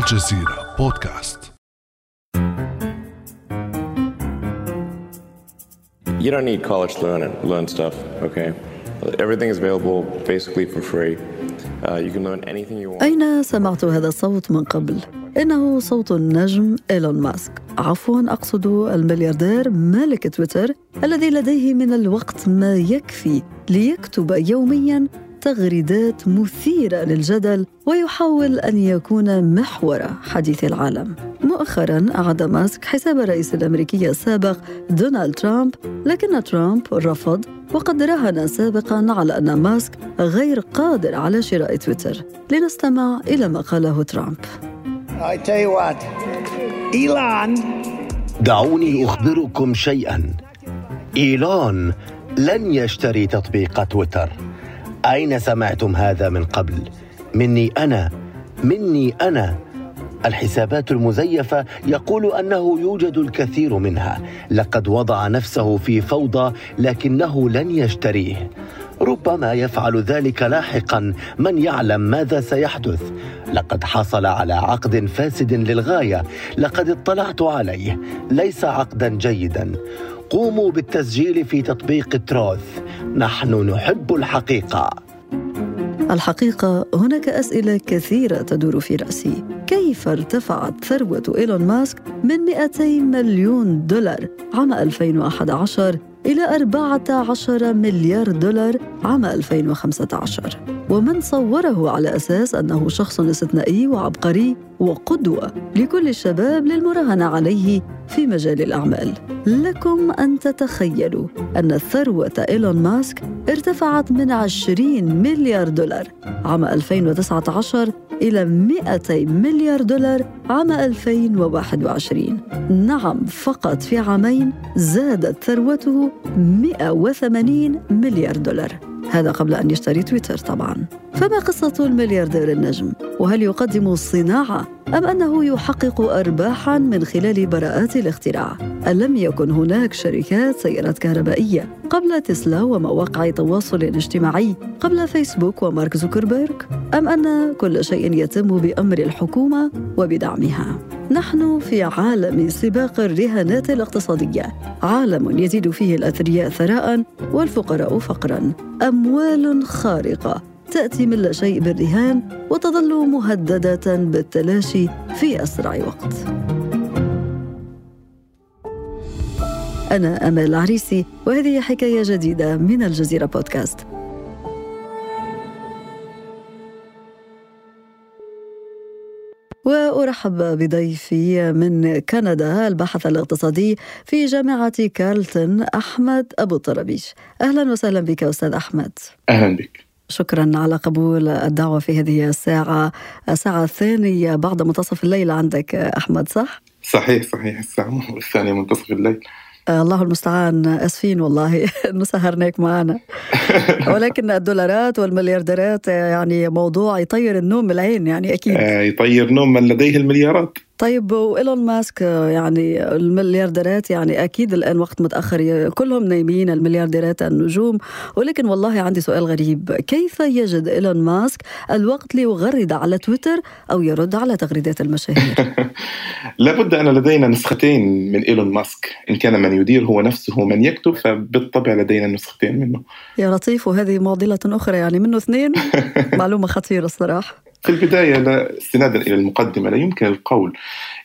الجزيرة بودكاست You don't need college to learn it, learn stuff, okay? Everything is available basically for free. Uh, you can learn anything you want. أين سمعت هذا الصوت من قبل؟ إنه صوت النجم إيلون ماسك عفوا أقصد الملياردير مالك تويتر الذي لديه من الوقت ما يكفي ليكتب يوميا تغريدات مثيرة للجدل ويحاول أن يكون محور حديث العالم. مؤخرا أعاد ماسك حساب الرئيس الأمريكي السابق دونالد ترامب لكن ترامب رفض وقد راهن سابقا على أن ماسك غير قادر على شراء تويتر. لنستمع إلى ما قاله ترامب. I tell you what, Elon. دعوني أخبركم شيئا. إيلون لن يشتري تطبيق تويتر. أين سمعتم هذا من قبل؟ مني أنا مني أنا. الحسابات المزيفة يقول أنه يوجد الكثير منها. لقد وضع نفسه في فوضى لكنه لن يشتريه. ربما يفعل ذلك لاحقا. من يعلم ماذا سيحدث؟ لقد حصل على عقد فاسد للغاية. لقد اطلعت عليه. ليس عقدا جيدا. قوموا بالتسجيل في تطبيق تروث. نحن نحب الحقيقة. الحقيقة هناك أسئلة كثيرة تدور في رأسي. كيف ارتفعت ثروة إيلون ماسك من 200 مليون دولار عام 2011 إلى 14 مليار دولار عام 2015 ومن صوره على أساس أنه شخص استثنائي وعبقري وقدوة لكل الشباب للمراهنة عليه في مجال الأعمال. لكم أن تتخيلوا أن ثروة إيلون ماسك ارتفعت من 20 مليار دولار عام 2019 إلى 200 مليار دولار عام 2021 نعم فقط في عامين زادت ثروته 180 مليار دولار. هذا قبل أن يشتري تويتر طبعا فما قصة الملياردير النجم؟ وهل يقدم الصناعة أم أنه يحقق أرباحا من خلال براءات الاختراع؟ ألم يكن هناك شركات سيارات كهربائية قبل تسلا ومواقع تواصل اجتماعي قبل فيسبوك ومارك زوكربيرغ؟ أم أن كل شيء يتم بأمر الحكومة وبدعمها؟ نحن في عالم سباق الرهانات الاقتصادية عالم يزيد فيه الأثرياء ثراء والفقراء فقرا أموال خارقة تأتي من لا شيء بالرهان وتظل مهددة بالتلاشي في أسرع وقت. أنا أمال العريسي وهذه حكاية جديدة من الجزيرة بودكاست. وأرحب بضيفي من كندا الباحث الاقتصادي في جامعة كارلتون أحمد أبو طربيش أهلا وسهلا بك أستاذ أحمد. أهلا بك. شكرا على قبول الدعوة في هذه الساعة. الساعة الثانية بعد منتصف الليل عندك أحمد صح؟ صحيح صحيح. الساعة الثانية منتصف الليل. الله المستعان آسفين والله. انه سهرناك معنا ولكن الدولارات والمليارديرات يعني موضوع يطير النوم من العين يعني أكيد. آه، يطير نوم من لديه المليارات. طيب وإيلون ماسك يعني المليارديرات يعني أكيد الآن وقت متأخر كلهم نايمين المليارديرات النجوم. ولكن والله عندي سؤال غريب. كيف يجد إيلون ماسك الوقت ليغرد على تويتر أو يرد على تغريدات المشاهير؟ لابد أن لدينا نسختين من إيلون ماسك. إن كان من يدير هو نفسه من يكتب فبالطبع لدينا نسختين منه. يا لطيف وهذه معضلة أخرى يعني منه اثنين. معلومة خطيرة الصراحة. في البداية لا استنادا إلى المقدمة لا يمكن القول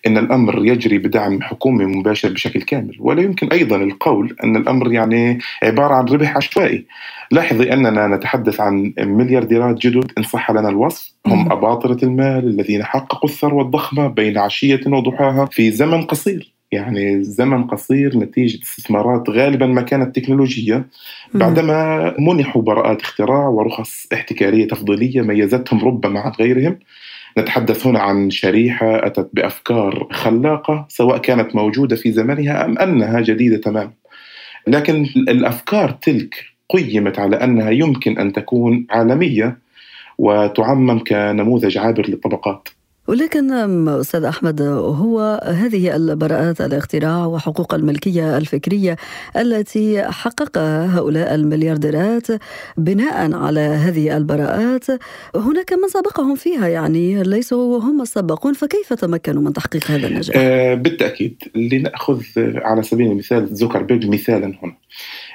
أن الأمر يجري بدعم حكومي مباشر بشكل كامل ولا يمكن أيضا القول أن الأمر يعني عبارة عن ربح عشوائي. لاحظي أننا نتحدث عن مليارديرات جدد إن صح لنا الوصف. هم أباطرة المال الذين حققوا الثروة الضخمة بين عشية وضحاها في زمن قصير. يعني زمن قصير نتيجة استثمارات غالبا ما كانت تكنولوجية. بعدما منحوا براءات اختراع ورخص احتكارية تفضيلية ميزتهم ربما عن غيرهم. نتحدث هنا عن شريحة أتت بأفكار خلاقة سواء كانت موجودة في زمنها أم أنها جديدة تماما. لكن الأفكار تلك قيمت على أنها يمكن أن تكون عالمية وتعمم كنموذج عابر للطبقات. ولكن أستاذ أحمد هو هذه البراءات الاختراع وحقوق الملكية الفكرية التي حققها هؤلاء المليارديرات بناء على هذه البراءات هناك من سبقهم فيها يعني ليسوا هم السباقون فكيف تمكنوا من تحقيق هذا النجاح؟ آه بالتأكيد لنأخذ على سبيل المثال زوكربيرج مثالا هنا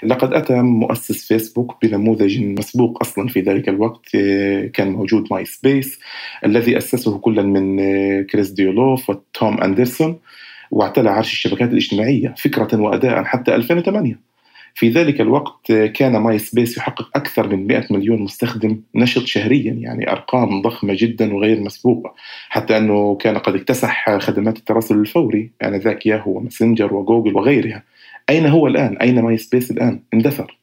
لقد أتى مؤسس فيسبوك بنموذج مسبوق أصلا في ذلك الوقت آه، كان موجود MySpace الذي أسسه كل من آه، كريس ديوولف وتوم أندرسون واعتلى عرش الشبكات الاجتماعية فكرة وأداء حتى 2008 في ذلك الوقت آه، كان MySpace يحقق أكثر من 100 مليون مستخدم نشط شهريا يعني أرقام ضخمة جدا وغير مسبوقة حتى أنه كان قد اكتسح خدمات التراسل الفوري آنذاك يعني ياهو وماسنجر وجوجل وغيرها. أين هو الآن؟ أين MySpace الآن؟ اندثر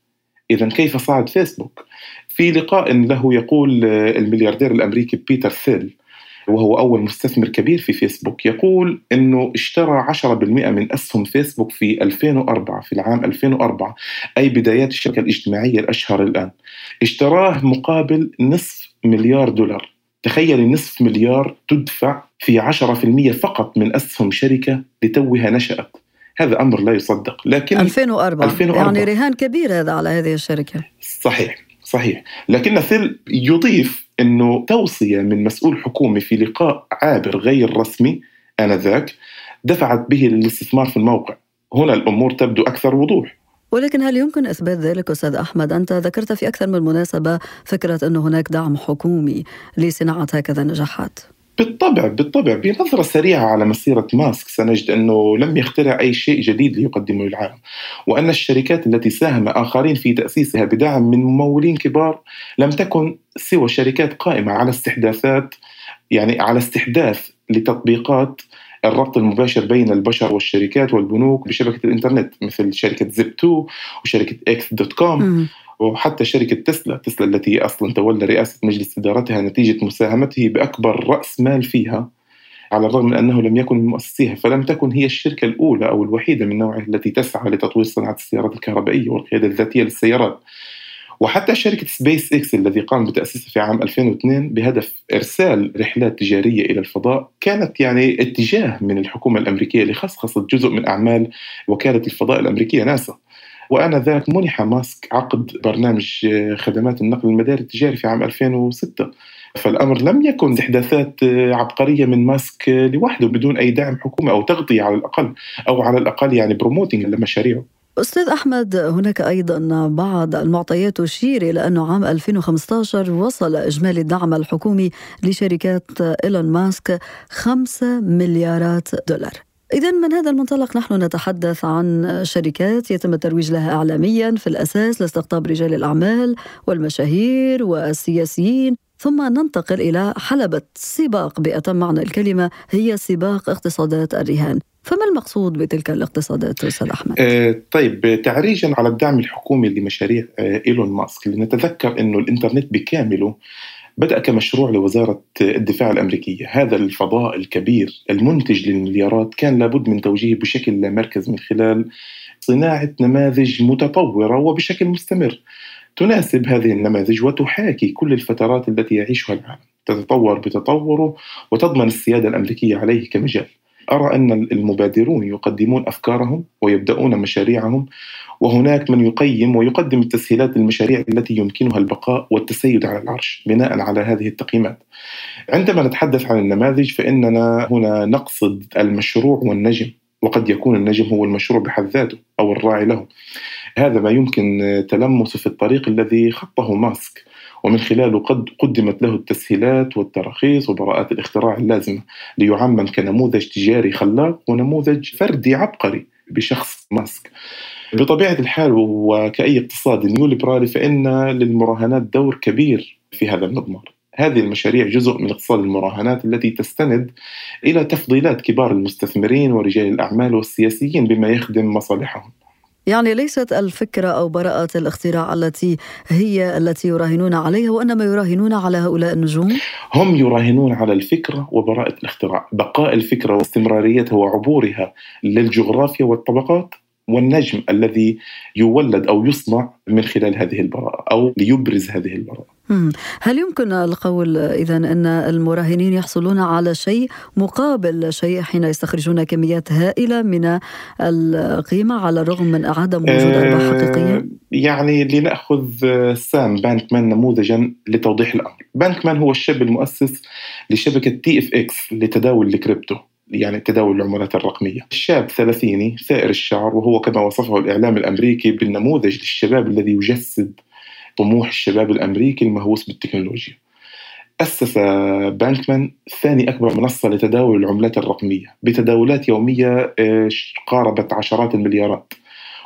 إذا كيف صعد فيسبوك؟ في لقاء له يقول الملياردير الأمريكي بيتر ثيل وهو أول مستثمر كبير في فيسبوك يقول أنه اشترى 10% من أسهم فيسبوك في 2004 في العام 2004 أي بدايات الشركة الاجتماعية الأشهر الآن اشتراه مقابل نصف مليار دولار تخيل نصف مليار تدفع في 10% فقط من أسهم شركة لتوها نشأت هذا أمر لا يصدق لكن 2004 2004 يعني رهان كبير هذا على هذه الشركة. صحيح صحيح. لكن ثيل يضيف إنه توصية من مسؤول حكومي في لقاء عابر غير رسمي آنذاك دفعت به للاستثمار في الموقع. هنا الأمور تبدو أكثر وضوح. ولكن هل يمكن إثبات ذلك أستاذ أحمد؟ أنت ذكرت في أكثر من مناسبة فكرة انه هناك دعم حكومي لصناعة هكذا نجاحات. بالطبع بالطبع. بنظرة سريعة على مسيرة ماسك سنجد أنه لم يخترع أي شيء جديد ليقدمه للعالم. وأن الشركات التي ساهم آخرين في تأسيسها بدعم من ممولين كبار لم تكن سوى شركات قائمة على استحداثات يعني على استحداث لتطبيقات الربط المباشر بين البشر والشركات والبنوك بشبكة الإنترنت مثل شركة Zip2 وشركة X.com. وحتى شركة تسلا تسلا التي أصلا تولى رئاسة مجلس إدارتها نتيجة مساهمته بأكبر رأس مال فيها على الرغم من أنه لم يكن من مؤسسيها فلم تكن هي الشركة الأولى أو الوحيدة من نوعها التي تسعى لتطوير صناعة السيارات الكهربائية والقيادة الذاتية للسيارات. وحتى شركة سبيس إكس الذي قام بتأسيسه في عام 2002 بهدف إرسال رحلات تجارية إلى الفضاء كانت يعني اتجاه من الحكومة الأمريكية لخصخصة جزء من أعمال وكالة الفضاء الأمريكية ناسا. وآنذاك منح ماسك عقد برنامج خدمات النقل المداري التجاري في عام 2006 فالأمر لم يكن إحداثات عبقرية من ماسك لوحده بدون أي دعم حكومي أو تغطية على الأقل أو على الأقل يعني promoting لمشاريعه أستاذ أحمد هناك أيضا بعض المعطيات تشير إلى أنه عام 2015 وصل إجمالي الدعم الحكومي لشركات إيلون ماسك 5 مليارات دولار. إذا من هذا المنطلق نحن نتحدث عن شركات يتم الترويج لها إعلاميا في الأساس لاستقطاب رجال الأعمال والمشاهير والسياسيين ثم ننتقل إلى حلبة سباق بأتم معنى الكلمة هي سباق اقتصادات الرهان فما المقصود بتلك الاقتصادات أستاذ أحمد؟ آه طيب تعريجا على الدعم الحكومي لمشاريع آه إيلون ماسك لنتذكر أنه الإنترنت بكامله بدأ كمشروع لوزارة الدفاع الأمريكية. هذا الفضاء الكبير المنتج للمليارات كان لابد من توجيهه بشكل لا مركز من خلال صناعة نماذج متطورة وبشكل مستمر. تناسب هذه النماذج وتحاكي كل الفترات التي يعيشها العالم. تتطور بتطوره وتضمن السيادة الأمريكية عليه كمجال. أرى أن المبادرون يقدمون أفكارهم ويبدأون مشاريعهم وهناك من يقيم ويقدم التسهيلات للمشاريع التي يمكنها البقاء والتسيد على العرش بناء على هذه التقييمات. عندما نتحدث عن النماذج فإننا هنا نقصد المشروع والنجم وقد يكون النجم هو المشروع بحد ذاته أو الراعي له. هذا ما يمكن تلمسه في الطريق الذي خطه ماسك ومن خلاله قد قدمت له التسهيلات والتراخيص وبراءات الاختراع اللازمة ليعمم كنموذج تجاري خلاق ونموذج فردي عبقري بشخص ماسك بطبيعة الحال وكأي اقتصاد نيوليبرالي فإن للمراهنات دور كبير في هذا المضمار هذه المشاريع جزء من اقتصاد المراهنات التي تستند إلى تفضيلات كبار المستثمرين ورجال الأعمال والسياسيين بما يخدم مصالحهم. يعني ليست الفكرة أو براءة الاختراع التي هي التي يراهنون عليها وإنما يراهنون على هؤلاء النجوم؟ هم يراهنون على الفكرة وبراءة الاختراع بقاء الفكرة واستمراريتها وعبورها للجغرافيا والطبقات والنجم الذي يولد أو يصنع من خلال هذه البراءة أو ليبرز هذه البراءة. هل يمكن القول إذا أن المراهنين يحصلون على شيء مقابل شيء حين يستخرجون كميات هائلة من القيمة على الرغم من عدم وجود آه، حقيقية؟ يعني لنأخذ سام بانكمان نموذجا لتوضيح الأمر. بانكمان هو الشاب المؤسس لشبكة FTX لتداول الكريبتو. يعني تداول العملات الرقمية. شاب ثلاثيني ثائر الشعر وهو كما وصفه الإعلام الأمريكي بالنموذج للشباب الذي يجسد طموح الشباب الأمريكي المهووس بالتكنولوجيا. أسس بانكمان ثاني أكبر منصة لتداول العملات الرقمية. بتداولات يومية قاربت عشرات المليارات.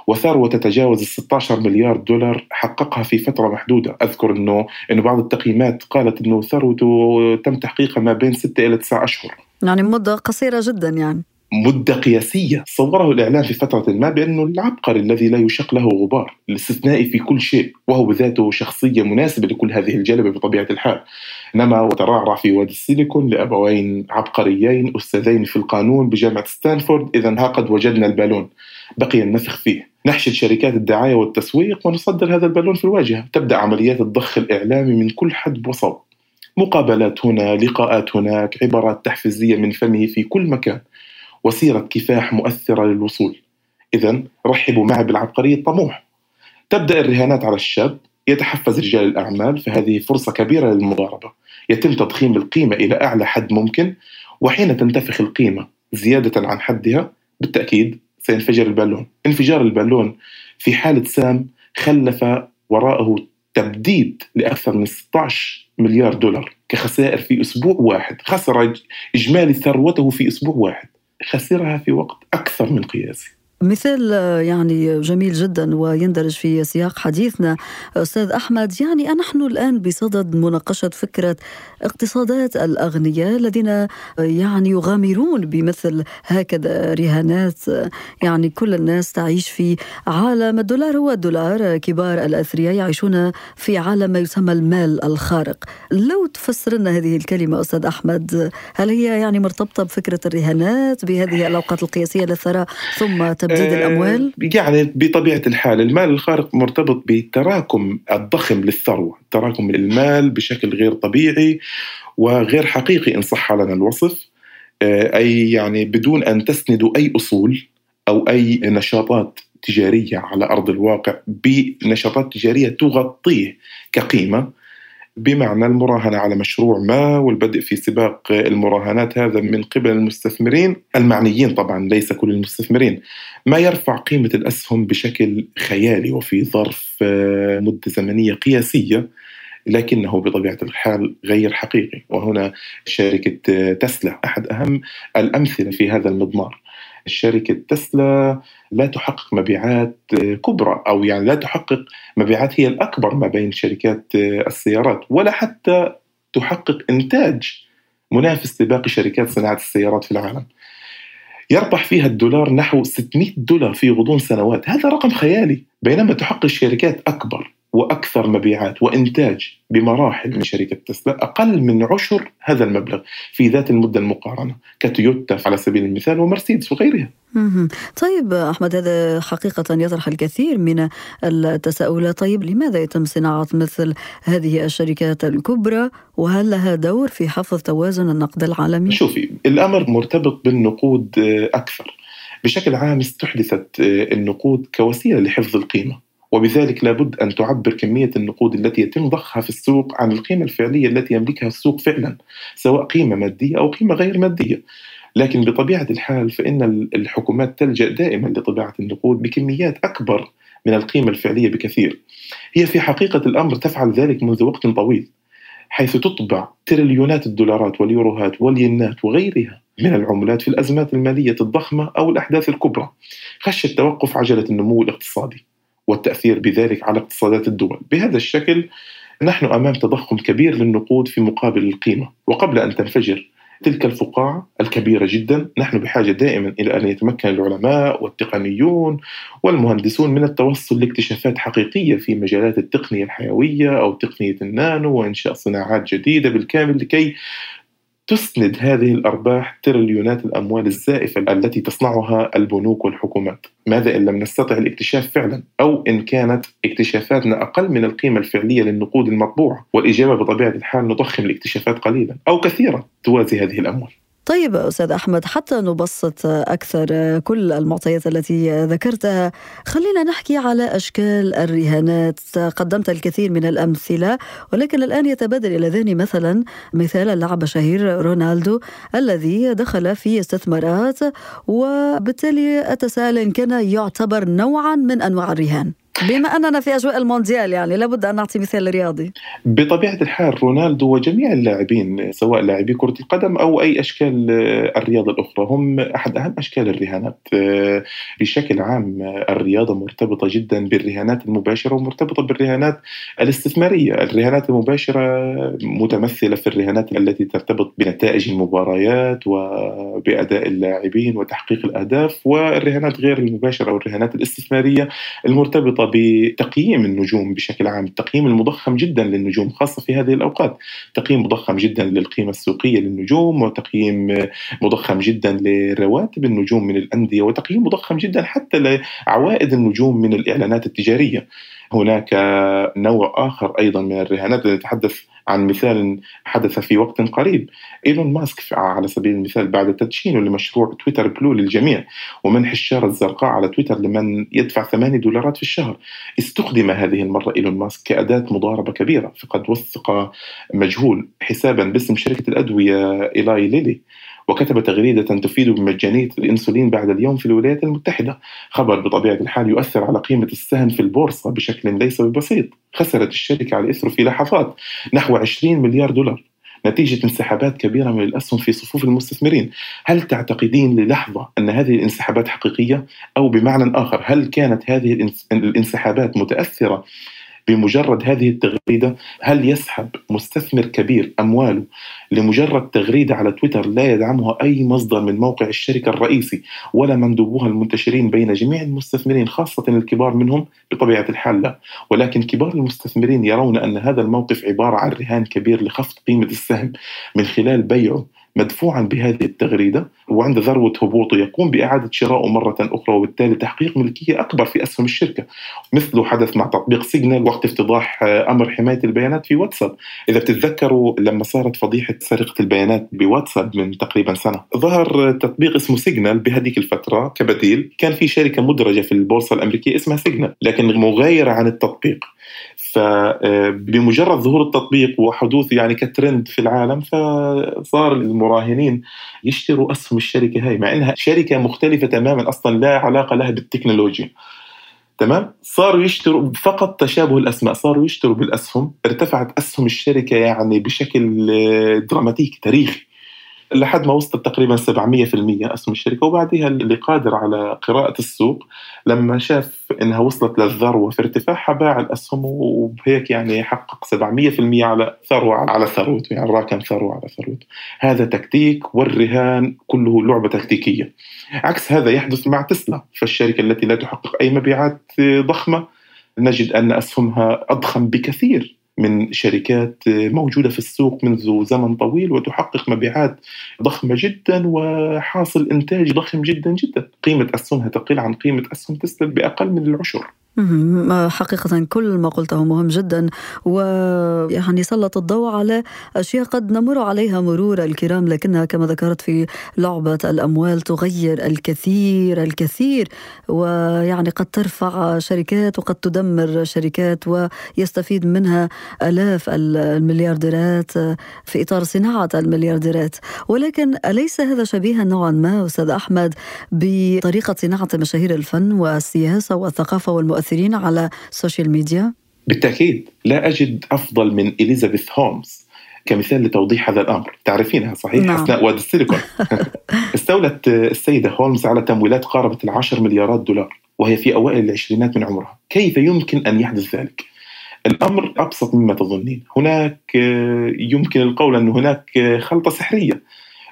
وثروة تتجاوز ال 16 مليار دولار حققها في فترة محدودة. أذكر أنه أنه بعض التقييمات قالت أنه ثروته تم تحقيقها ما بين 6 إلى 9 أشهر. يعني مدة قصيرة جدا يعني. مدة قياسية. صوره الإعلام في فترة ما بأنه العبقري الذي لا يشق له غبار الاستثنائي في كل شيء وهو بذاته شخصية مناسبة لكل هذه الجلبة بطبيعة الحال. نما وترعرع في وادي السيليكون لأبوين عبقريين أستاذين في القانون بجامعة ستانفورد إذا ها قد وجدنا البالون. بقي النفخ فيه. نحشد شركات الدعاية والتسويق ونصدر هذا البالون في الواجهة. تبدأ عمليات الضخ الإعلامي من كل حد وصوب. مقابلات هنا لقاءات هناك عبارات تحفيزية من فمه في كل مكان وسيرة كفاح مؤثرة للوصول. إذا رحبوا معي بالعبقرية الطموح. تبدأ الرهانات على الشاب يتحفز رجال الأعمال فهذه فرصة كبيرة للمضاربة. يتم تضخيم القيمة إلى أعلى حد ممكن وحين تنتفخ القيمة زيادة عن حدها بالتأكيد سينفجر البالون. انفجار البالون في حالة سام خلف وراءه تبديد لأكثر من 16 مليار دولار كخسائر في أسبوع واحد. خسر إجمالي ثروته في أسبوع واحد. خسرها في وقت أكثر من قياسي. مثال يعني جميل جدا ويندرج في سياق حديثنا. أستاذ أحمد يعني نحن الآن بصدد مناقشة فكرة اقتصادات الأغنياء الذين يعني يغامرون بمثل هكذا رهانات يعني كل الناس تعيش في عالم الدولار هو الدولار كبار الأثرياء يعيشون في عالم ما يسمى المال الخارق. لو تفسر لنا هذه الكلمة أستاذ أحمد هل هي يعني مرتبطة بفكرة الرهانات بهذه الأوقات القياسية للثراء ثم تبديد آه، الاموال؟ يعني بطبيعة الحال المال الخارق مرتبط بتراكم الضخم للثروة، تراكم المال بشكل غير طبيعي وغير حقيقي إن صح لنا الوصف آه، أي يعني بدون أن تسندوا أي أصول أو أي نشاطات تجارية على أرض الواقع بنشاطات تجارية تغطيه كقيمة بمعنى المراهنة على مشروع ما والبدء في سباق المراهنات هذا من قبل المستثمرين. المعنيين طبعا ليس كل المستثمرين. ما يرفع قيمة الأسهم بشكل خيالي وفي ظرف آه، مدة زمنية قياسية لكنه بطبيعة الحال غير حقيقي. وهنا شركة تسلا أحد أهم الأمثلة في هذا المضمار. شركة تسلا لا تحقق مبيعات كبرى أو يعني لا تحقق مبيعات هي الأكبر ما بين شركات السيارات ولا حتى تحقق إنتاج منافس لباقي شركات صناعة السيارات في العالم. يربح فيها الدولار نحو 600 دولار في غضون سنوات. هذا رقم خيالي بينما تحقق شركات أكبر. وأكثر مبيعات وإنتاج بمراحل من شركة تسلا أقل من عشر هذا المبلغ في ذات المدة المقارنة كتويوتا على سبيل المثال ومرسيدس وغيرها. طيب أحمد هذا حقيقة يطرح الكثير من التساؤلات، طيب لماذا يتم صناعة مثل هذه الشركات الكبرى وهل لها دور في حفظ توازن النقد العالمي؟ شوفي الأمر مرتبط بالنقود أكثر. بشكل عام استحدثت النقود كوسيلة لحفظ القيمة وبذلك لابد أن تعبر كمية النقود التي يتم ضخها في السوق عن القيمة الفعلية التي يملكها السوق فعلا سواء قيمة مادية أو قيمة غير مادية. لكن بطبيعة الحال فإن الحكومات تلجأ دائما لطباعة النقود بكميات أكبر من القيمة الفعلية بكثير. هي في حقيقة الأمر تفعل ذلك منذ وقت طويل حيث تطبع تريليونات الدولارات واليوروهات والينات وغيرها من العملات في الأزمات المالية الضخمة أو الأحداث الكبرى خشية توقف عجلة النمو الاقتصادي. والتأثير بذلك على اقتصادات الدول. بهذا الشكل نحن أمام تضخم كبير للنقود في مقابل القيمة وقبل أن تنفجر تلك الفقاعة الكبيرة جدا. نحن بحاجة دائما إلى أن يتمكن العلماء والتقنيون والمهندسون من التوصل لاكتشافات حقيقية في مجالات التقنية الحيوية أو تقنية النانو وإنشاء صناعات جديدة بالكامل لكي تسند هذه الأرباح تريليونات الأموال الزائفة التي تصنعها البنوك والحكومات، ماذا إن لم نستطع الاكتشاف فعلا؟ أو إن كانت اكتشافاتنا أقل من القيمة الفعلية للنقود المطبوعة، والإجابة بطبيعة الحال نضخم الاكتشافات قليلا أو كثيرا توازي هذه الأموال. طيب أستاذ أحمد حتى نبسط أكثر كل المعطيات التي ذكرتها. خلينا نحكي على أشكال الرهانات. قدمت الكثير من الأمثلة ولكن الآن يتبادر إلى ذهني مثلا مثال اللاعب الشهير رونالدو الذي دخل في استثمارات وبالتالي أتساءل إن كان يعتبر نوعا من أنواع الرهان. بما أننا في أجواء المونديال يعني لابد أن نعطي مثال رياضي. بطبيعة الحال رونالدو وجميع اللاعبين سواء لاعبي كرة القدم أو أي أشكال الرياضة الأخرى هم أحد أهم أشكال الرهانات. بشكل عام الرياضة مرتبطة جدا بالرهانات المباشرة ومرتبطة بالرهانات الاستثمارية. الرهانات المباشرة متمثلة في الرهانات التي ترتبط بنتائج المباريات وبأداء اللاعبين وتحقيق الأهداف والرهانات غير المباشرة أو الرهانات الاستثماريه بتقييم النجوم بشكل عام التقييم المضخم جدا للنجوم خاصة في هذه الأوقات. تقييم مضخم جدا للقيمة السوقية للنجوم وتقييم مضخم جدا لرواتب النجوم من الأندية وتقييم مضخم جدا حتى لعوائد النجوم من الإعلانات التجارية. هناك نوع آخر أيضا من الرهانات نتحدث عن مثال حدث في وقت قريب. إيلون ماسك على سبيل المثال بعد تدشينه لمشروع تويتر بلو للجميع ومنح الشارة الزرقاء على تويتر لمن يدفع 8 دولارات في الشهر. استخدم هذه المرة إيلون ماسك كأداة مضاربة كبيرة فقد وثق مجهول حسابا باسم شركة الأدوية إيلاي ليلي. وكتب تغريدة تفيد بمجانية الإنسولين بعد اليوم في الولايات المتحدة. خبر بطبيعة الحال يؤثر على قيمة السهم في البورصة بشكل ليس ببسيط خسرت الشركة على إثره في لحظات نحو 20 مليار دولار. نتيجة انسحابات كبيرة من الأسهم في صفوف المستثمرين. هل تعتقدين للحظة أن هذه الانسحابات حقيقية؟ أو بمعنى آخر هل كانت هذه الانسحابات متأثرة بمجرد هذه التغريدة هل يسحب مستثمر كبير أمواله لمجرد تغريدة على تويتر لا يدعمها أي مصدر من موقع الشركة الرئيسي ولا مندوبوها المنتشرين بين جميع المستثمرين خاصة الكبار منهم؟ بطبيعة الحال لا ولكن كبار المستثمرين يرون أن هذا الموقف عبارة عن رهان كبير لخفض قيمة السهم من خلال بيعه مدفوعا بهذه التغريدة وعند ذروة هبوطه يقوم بإعادة شرائه مرة أخرى وبالتالي تحقيق ملكية أكبر في أسهم الشركة. مثله حدث مع تطبيق سيجنال وقت افتضاح أمر حماية البيانات في واتساب. إذا بتتذكروا لما صارت فضيحة سرقة البيانات بواتساب من تقريبا سنة ظهر تطبيق اسمه سيجنال بهذيك الفترة كبديل. كان في شركة مدرجة في البورصة الأمريكية اسمها سيجنال لكن مغايرة عن التطبيق. فبمجرد ظهور التطبيق وحدوث يعني كترند في العالم فصار المراهنين يشتروا أسهم الشركة هاي مع إنها شركة مختلفة تماما أصلا لا علاقة لها بالتكنولوجيا. تمام؟ صاروا يشتروا فقط تشابه الأسماء صاروا يشتروا بالأسهم ارتفعت أسهم الشركة يعني بشكل دراماتيكي تاريخي. لحد ما وصلت تقريبا 700% أسهم الشركة وبعدها اللي قادر على قراءة السوق لما شاف إنها وصلت للذروه في ارتفاعها باع الأسهم وبهيك يعني حقق 700% على ثروة على ثروته يعني راكن ثروة على ثروته. هذا تكتيك والرهان كله لعبة تكتيكية. عكس هذا يحدث مع تسلا فالشركة التي لا تحقق أي مبيعات ضخمة نجد أن أسهمها أضخم بكثير. من شركات موجودة في السوق منذ زمن طويل وتحقق مبيعات ضخمة جدا وحاصل إنتاج ضخم جدا جدا. قيمة أسهمها تقل عن قيمة أسهم تسلا بأقل من العشر. حقيقة كل ما قلته مهم جدا. ويعني سلط الضوء على أشياء قد نمر عليها مرور الكرام لكنها كما ذكرت في لعبة الأموال تغير الكثير الكثير. ويعني قد ترفع شركات وقد تدمر شركات ويستفيد منها آلاف المليارديرات في إطار صناعة المليارديرات. ولكن أليس هذا شبيها نوعا ما أستاذ أحمد بطريقة صناعة مشاهير الفن والسياسة والثقافة والمؤسسة؟ المؤثرين على السوشيال ميديا؟ بالتأكيد لا أجد أفضل من إليزابيث هولمز كمثال لتوضيح هذا الأمر، تعرفينها صحيح؟ نعم. حسناء وادي السيليكون. استولت السيدة هولمز على تمويلات قاربت العشر مليارات دولار وهي في أوائل العشرينات من عمرها، كيف يمكن أن يحدث ذلك؟ الأمر أبسط مما تظنين، هناك يمكن القول أن هناك خلطة سحرية.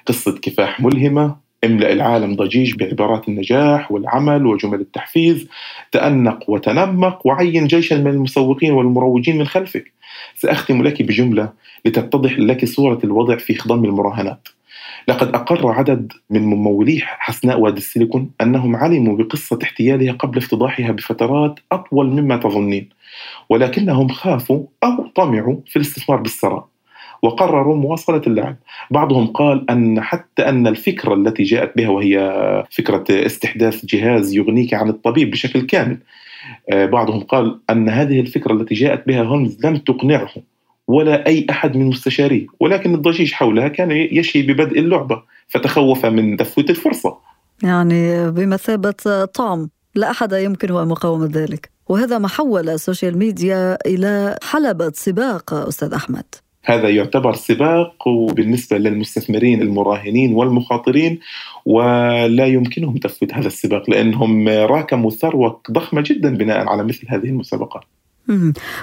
قصة كفاح ملهمة املأ العالم ضجيج بعبارات النجاح والعمل وجمل التحفيز. تأنق وتنمق وعين جيشا من المسوقين والمروجين من خلفك. سأختم لك بجملة لتتضح لك صورة الوضع في خضم المراهنات. لقد أقر عدد من ممولي حسناء وادي السيليكون أنهم علموا بقصة احتيالها قبل افتضاحها بفترات أطول مما تظنين ولكنهم خافوا أو طمعوا في الاستثمار بالثراء. وقرروا مواصلة اللعب. بعضهم قال أن حتى أن الفكرة التي جاءت بها وهي فكرة استحداث جهاز يغنيك عن الطبيب بشكل كامل آه، بعضهم قال أن هذه الفكرة التي جاءت بها هولمز لم تقنعه ولا أي أحد من مستشاريه ولكن الضجيج حولها كان يشي ببدء اللعبة فتخوف من تفويت الفرصة. يعني بمثابة طعم لا أحد يمكنه مقاومة ذلك. وهذا ما حول السوشيال ميديا إلى حلبة سباق أستاذ أحمد. هذا يعتبر سباق وبالنسبة للمستثمرين المراهنين والمخاطرين ولا يمكنهم تفويت هذا السباق لأنهم راكموا ثروة ضخمة جدا بناء على مثل هذه المسابقات.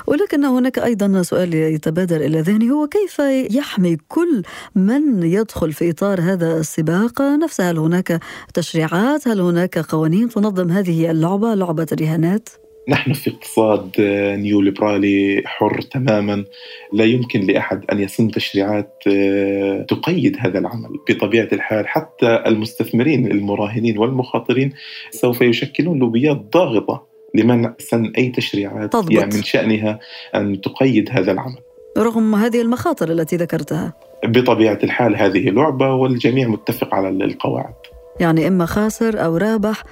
ولكن هناك أيضا سؤال يتبادر إلى ذهني هو كيف يحمي كل من يدخل في إطار هذا السباق نفسه؟ هل هناك تشريعات؟ هل هناك قوانين تنظم هذه اللعبة لعبة الرهانات نحن في اقتصاد نيو ليبرالي حر تماما. لا يمكن لأحد أن يسن تشريعات آه، تقيد هذا العمل بطبيعة الحال. حتى المستثمرين المراهنين والمخاطرين سوف يشكلون لوبيات ضاغطة لمنع سن أي تشريعات. تضبط. يعني من شأنها أن تقيد هذا العمل. رغم هذه المخاطر التي ذكرتها. بطبيعة الحال هذه لعبة والجميع متفق على القواعد. يعني إما خاسر أو رابح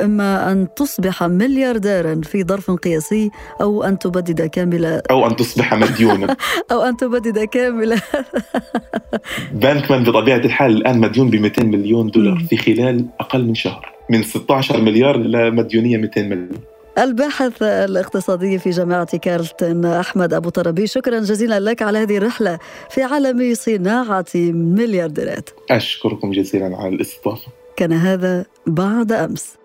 إما أن تصبح مليارديرا في ظرف قياسي أو أن تبدد كاملة أو أن تصبح مديونا. أو أن تبدد كاملة بانكمان بطبيعة الحال الآن مديون ب 200 مليون دولار في خلال أقل من شهر. من 16 مليار إلى مديونية 200 مليون. الباحث الاقتصادي في جامعة كارلتون أحمد أبو طربي شكرا جزيلا لك على هذه الرحلة في عالم صناعة مليارديرات. أشكركم جزيلا على الاستضافة. كان هذا بعد أمس.